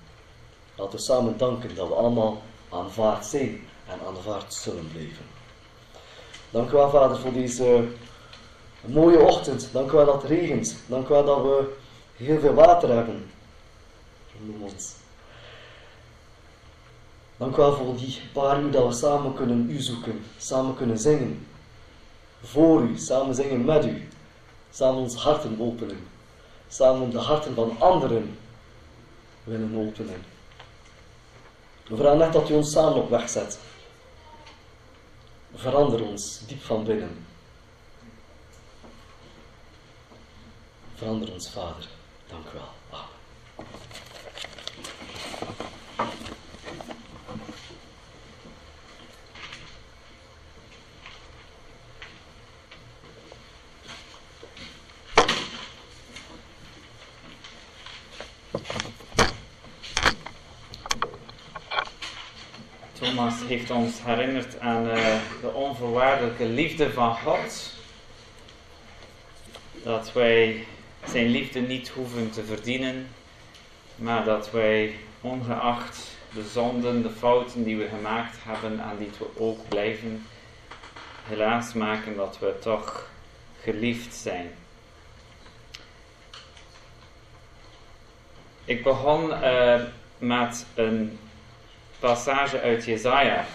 Laten we samen danken dat we allemaal aanvaard zijn en aanvaard zullen blijven. Dank u wel, Vader, voor deze mooie ochtend. Dank u wel dat het regent. Dank u wel dat we heel veel water hebben. Ons. Dank u wel voor die paar uur dat we samen kunnen u zoeken, samen kunnen zingen. voor u, samen zingen met u, samen ons harten openen, samen de harten van anderen willen openen. We vragen net dat u ons samen op weg zet. Verander ons diep van binnen. Verander ons, Vader. Dank u wel. Amen. Thomas ons herinnerd aan eh, de onvoorwaardelijke liefde van God. Dat wij zijn liefde niet hoeven te verdienen, maar dat wij ongeacht de zonden, de fouten die we gemaakt hebben en die we ook blijven helaas maken, dat we toch geliefd zijn. Ik begon eh, met een passage uit Jesaja.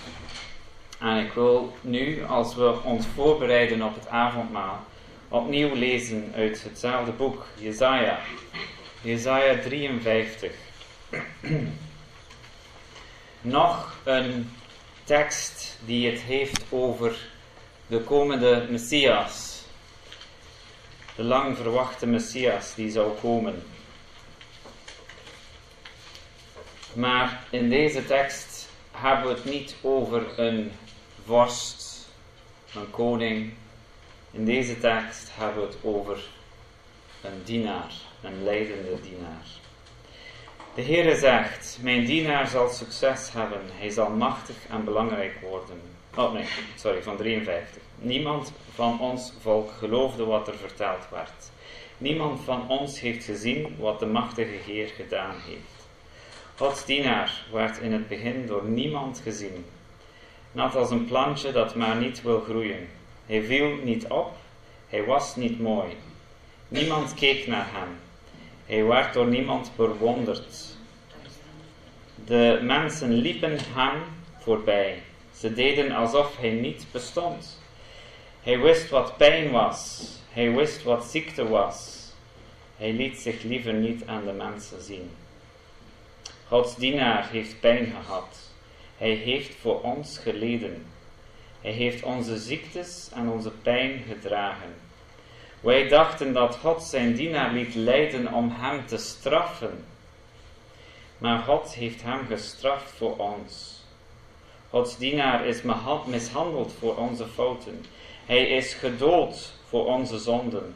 En ik wil nu, als we ons voorbereiden op het avondmaal, opnieuw lezen uit hetzelfde boek, Jesaja. Jesaja 53. (clears throat) Nog een tekst die het heeft over de komende Messias. De lang verwachte Messias die zou komen. Maar in deze tekst hebben we het niet over een vorst, een koning. In deze tekst hebben we het over een dienaar, een leidende dienaar. De Heere zegt: Mijn dienaar zal succes hebben, hij zal machtig en belangrijk worden. Oh nee, sorry, van 53. Niemand van ons volk geloofde wat er verteld werd. Niemand van ons heeft gezien wat de machtige Heer gedaan heeft. Gods dienaar werd in het begin door niemand gezien, net als een plantje dat maar niet wil groeien. Hij viel niet op, hij was niet mooi. Niemand keek naar hem. Hij werd door niemand bewonderd. De mensen liepen hem voorbij. Ze deden alsof hij niet bestond. Hij wist wat pijn was. Hij wist wat ziekte was. Hij liet zich liever niet aan de mensen zien. Gods dienaar heeft pijn gehad. Hij heeft voor ons geleden. Hij heeft onze ziektes en onze pijn gedragen. Wij dachten dat God zijn dienaar liet lijden om hem te straffen. Maar God heeft hem gestraft voor ons. Gods dienaar is mishandeld voor onze fouten. Hij is gedood voor onze zonden,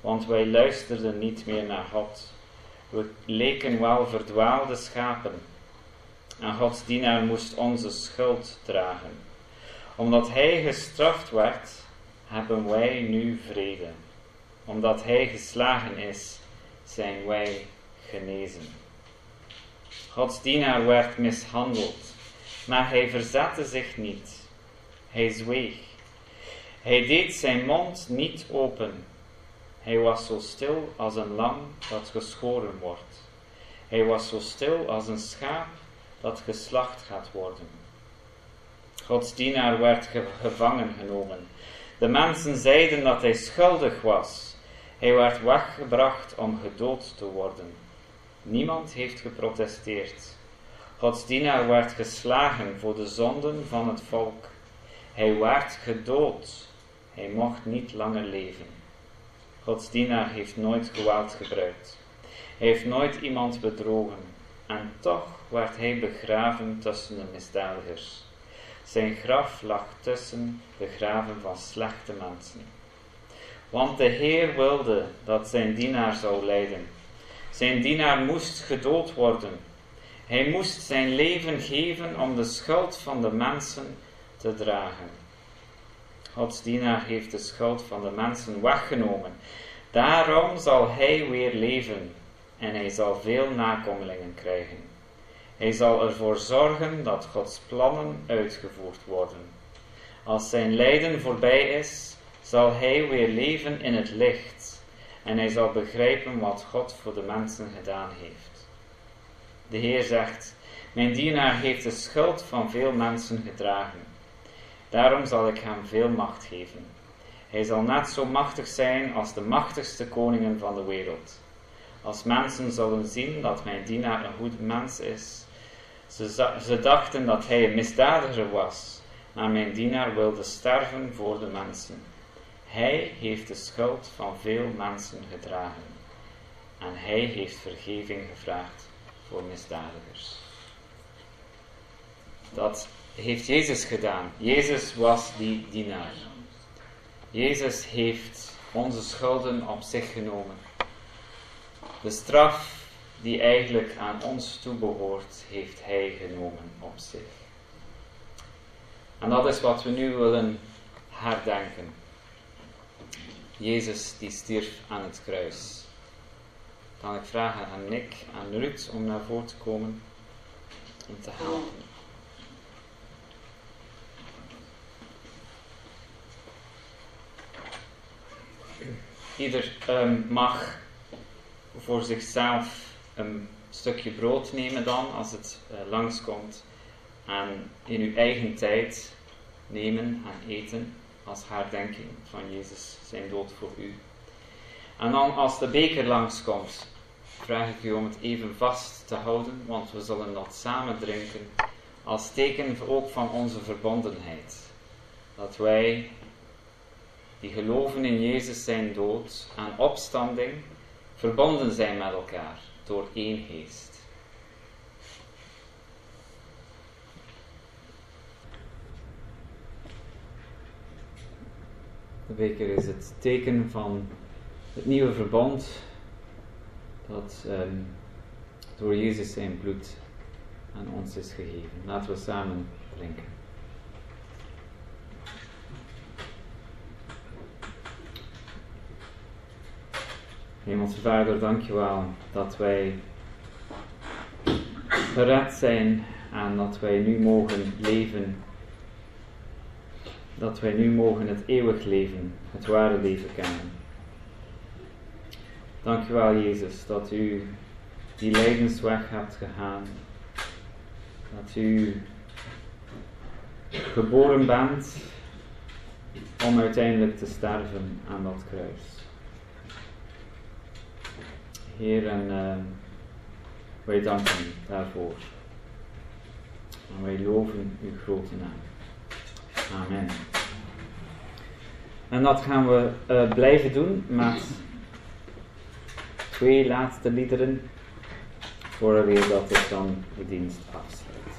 want wij luisterden niet meer naar God. We leken wel verdwaalde schapen. En Gods dienaar moest onze schuld dragen. Omdat hij gestraft werd, hebben wij nu vrede. Omdat hij geslagen is, zijn wij genezen. Gods dienaar werd mishandeld, maar hij verzette zich niet. Hij zweeg. Hij deed zijn mond niet open hij was zo stil als een lam dat geschoren wordt. Hij was zo stil als een schaap dat geslacht gaat worden. Gods dienaar werd gevangen genomen. De mensen zeiden dat hij schuldig was. Hij werd weggebracht om gedood te worden. Niemand heeft geprotesteerd. Gods dienaar werd geslagen voor de zonden van het volk. Hij werd gedood. Hij mocht niet langer leven. Gods dienaar heeft nooit geweld gebruikt. Hij heeft nooit iemand bedrogen. En toch werd hij begraven tussen de misdadigers. Zijn graf lag tussen de graven van slechte mensen. Want de Heer wilde dat zijn dienaar zou lijden. Zijn dienaar moest gedood worden. Hij moest zijn leven geven om de schuld van de mensen te dragen. Gods dienaar heeft de schuld van de mensen weggenomen. Daarom zal hij weer leven en hij zal veel nakomelingen krijgen. Hij zal ervoor zorgen dat Gods plannen uitgevoerd worden. Als zijn lijden voorbij is, zal hij weer leven in het licht en hij zal begrijpen wat God voor de mensen gedaan heeft. De Heer zegt: Mijn dienaar heeft de schuld van veel mensen gedragen. Daarom zal ik hem veel macht geven. Hij zal net zo machtig zijn als de machtigste koningen van de wereld. Als mensen zullen zien dat mijn dienaar een goed mens is, ze, dachten dat hij een misdadiger was, maar mijn dienaar wilde sterven voor de mensen. Hij heeft de schuld van veel mensen gedragen en hij heeft vergeving gevraagd voor misdadigers. Dat heeft Jezus gedaan. Jezus was die dienaar. Jezus heeft onze schulden op zich genomen. De straf die eigenlijk aan ons toebehoort, heeft Hij genomen op zich. En dat is wat we nu willen herdenken. Jezus die stierf aan het kruis. Kan ik vragen aan Nick, aan Ruud om naar voren te komen om te helpen. Ieder um, mag voor zichzelf een stukje brood nemen dan, als het uh, langskomt. En in uw eigen tijd nemen en eten als herdenking van Jezus zijn dood voor u. En dan als de beker langskomt, vraag ik u om het even vast te houden, want we zullen dat samen drinken als teken ook van onze verbondenheid. Dat wij die geloven in Jezus zijn dood en opstanding, verbonden zijn met elkaar door één geest. De beker is het teken van het nieuwe verbond dat um, door Jezus zijn bloed aan ons is gegeven. Laten we samen drinken. Hemelse Vader, dank je wel dat wij gered zijn en dat wij nu mogen leven. Dat wij nu mogen het eeuwig leven, het ware leven kennen. Dank u wel, Jezus, dat u die lijdensweg hebt gegaan. Dat u geboren bent om uiteindelijk te sterven aan dat kruis. Heer, en uh, wij danken u daarvoor. En wij loven uw grote naam. Amen. En dat gaan we uh, blijven doen met twee laatste liederen, voor weer dat ik dan de dienst afsluit.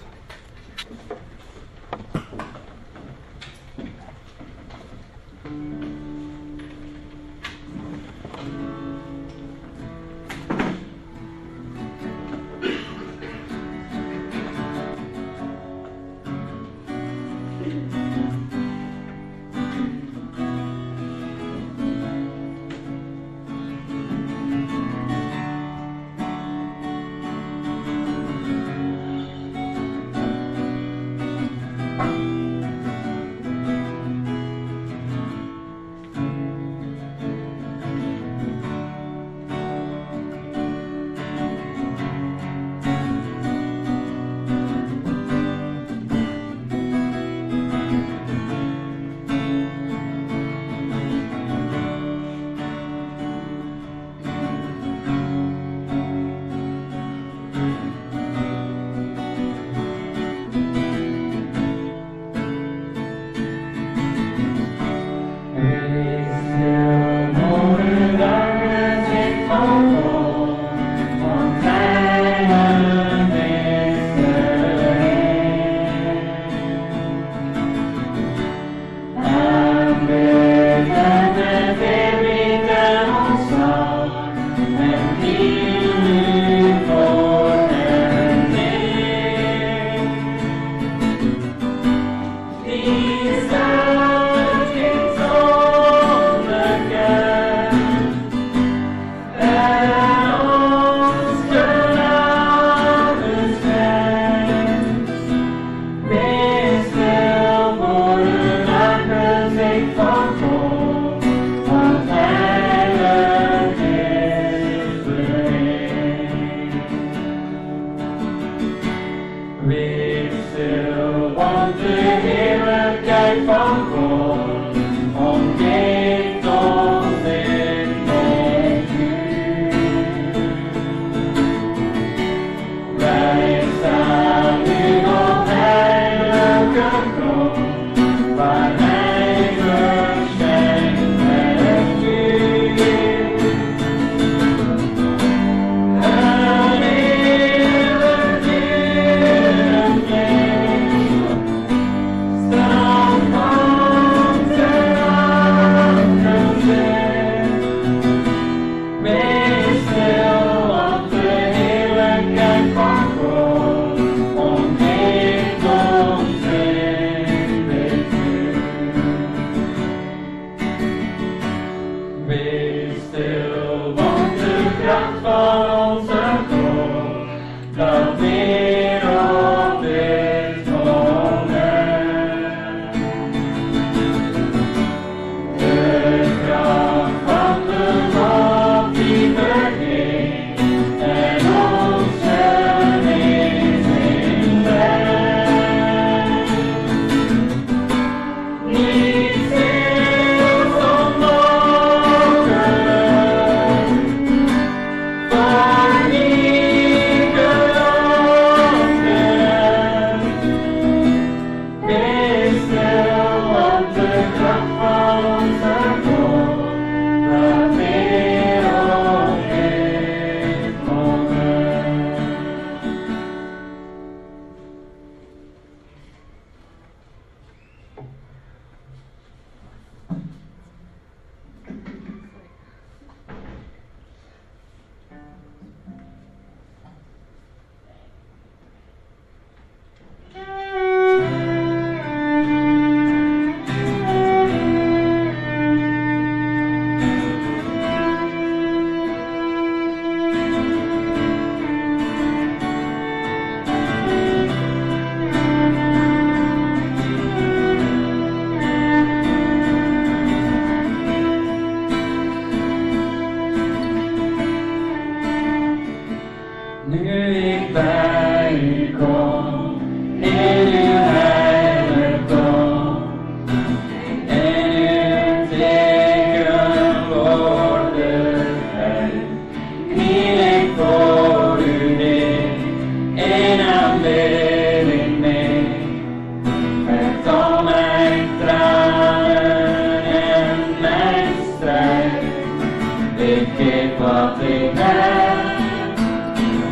King of the land,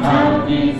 I'll be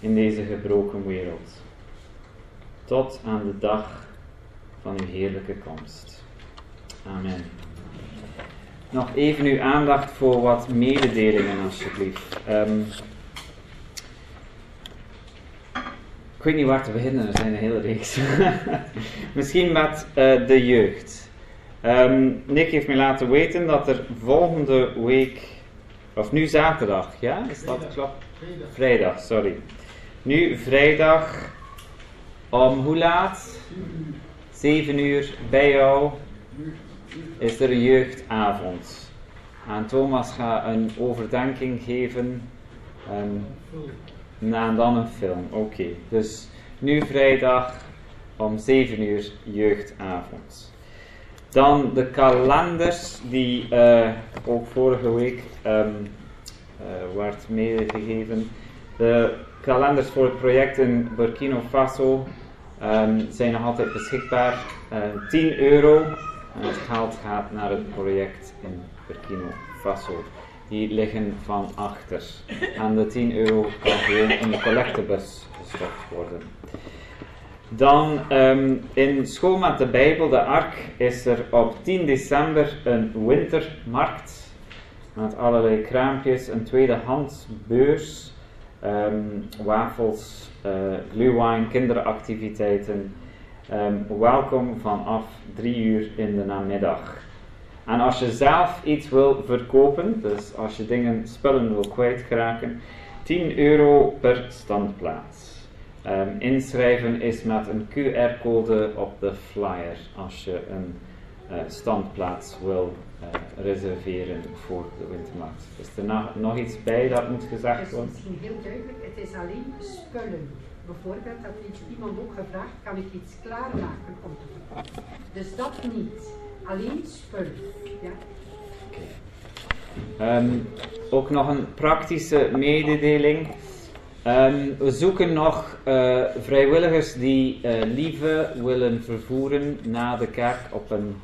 in deze gebroken wereld. Tot aan de dag van uw heerlijke komst. Amen. Nog even uw aandacht voor wat mededelingen, alsjeblieft. Ehm, ik weet niet waar te beginnen, er zijn een hele reeks. (laughs) Misschien met eh, de jeugd. Um, Nick heeft mij laten weten dat er volgende week, of nu zaterdag, ja? Is dat klopt? Vrijdag, sorry. Nu vrijdag om hoe laat? 7 uur bij jou is er een jeugdavond. En Thomas gaat een overdenking geven en, en dan een film. Oké, dus nu vrijdag om 7 uur jeugdavond. Dan de kalenders die uh, ook vorige week um, uh, werd meegegeven. De kalenders voor het project in Burkina Faso um, zijn nog altijd beschikbaar. Uh, eh, 10 euro. En het geld gaat naar het project in Burkina Faso. Die liggen van achter. En de 10 euro kan gewoon in de collectebus gestopt worden. Dan um, in School met de Bijbel, de Ark, is er op 10 december een wintermarkt. Met allerlei kraampjes, een tweedehands beurs, um, wafels, uh, glühwein, kinderactiviteiten. Um, welkom vanaf 3 uur in de namiddag. En als je zelf iets wil verkopen, dus als je dingen, spullen wil kwijtraken, 10 euro per standplaats. Um, inschrijven is met een QR-code op de flyer als je een uh, standplaats wil reserveren voor de wintermarkt. Is er nog, nog iets bij dat moet gezegd worden? Het is misschien heel duidelijk, het is alleen spullen. Bijvoorbeeld dat heeft iemand ook gevraagd, kan ik iets klaarmaken om te? Dus dat niet, alleen spullen. Ja? Um, ook nog een praktische mededeling. Um, we zoeken nog uh, vrijwilligers die uh, lieve willen vervoeren na de kerk op een,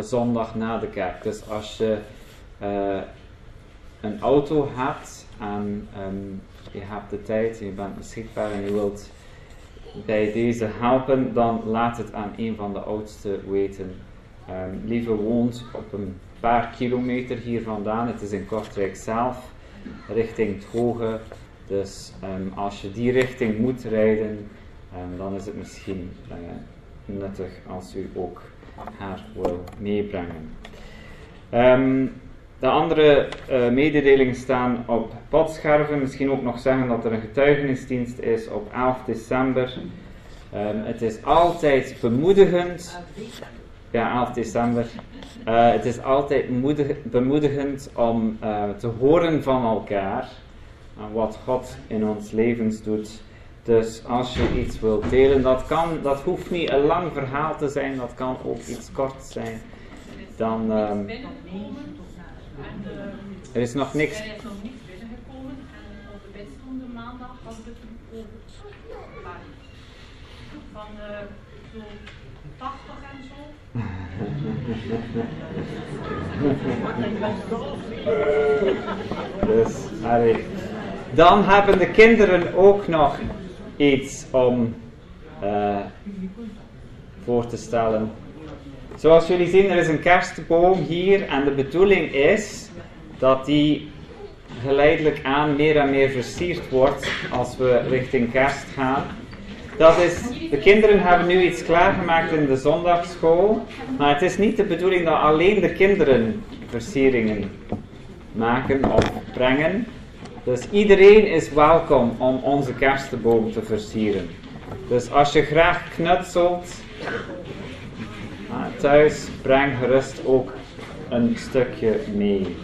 zondag na de kerk. Dus als je een auto hebt en um, je hebt de tijd, je bent beschikbaar en je wilt bij deze helpen, dan laat het aan een van de oudsten weten. Um, lieve woont op een paar kilometer hier vandaan. Het is in Kortrijk zelf, richting het Hoge. Dus um, als je die richting moet rijden, dan is het misschien uh, nuttig als u ook haar wil meebrengen. Um, de andere uh, mededelingen staan op podscherven. Misschien ook nog zeggen dat er een getuigenisdienst is op 11 december. het is altijd bemoedigend. Ja, 11 december. Uh, het is altijd bemoedigend om uh, te horen van elkaar wat God in ons levens doet. Dus als je iets wilt delen, dat, kan, dat hoeft niet een lang verhaal te zijn, dat kan ook iets kort zijn. Dan, um, er is nog niks. Er is nog niks binnengekomen en op de bidstond maandag hadden we het over van uh, zo 80 en zo. (laughs) dus, Harry. Dan hebben de kinderen ook nog iets om uh, voor te stellen. Zoals jullie zien, er is een kerstboom hier en de bedoeling is dat die geleidelijk aan meer en meer versierd wordt als we richting kerst gaan. Dat is, de kinderen hebben nu iets klaargemaakt in de zondagschool, maar het is niet de bedoeling dat alleen de kinderen versieringen maken of brengen. Dus iedereen is welkom om onze kerstboom te versieren. Dus als je graag knutselt ah, thuis, breng gerust ook een stukje mee.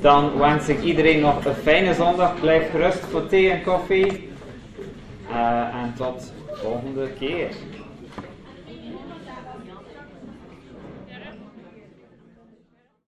Dan wens ik iedereen nog een fijne zondag. Blijf gerust voor thee en koffie. Uh, en tot volgende keer.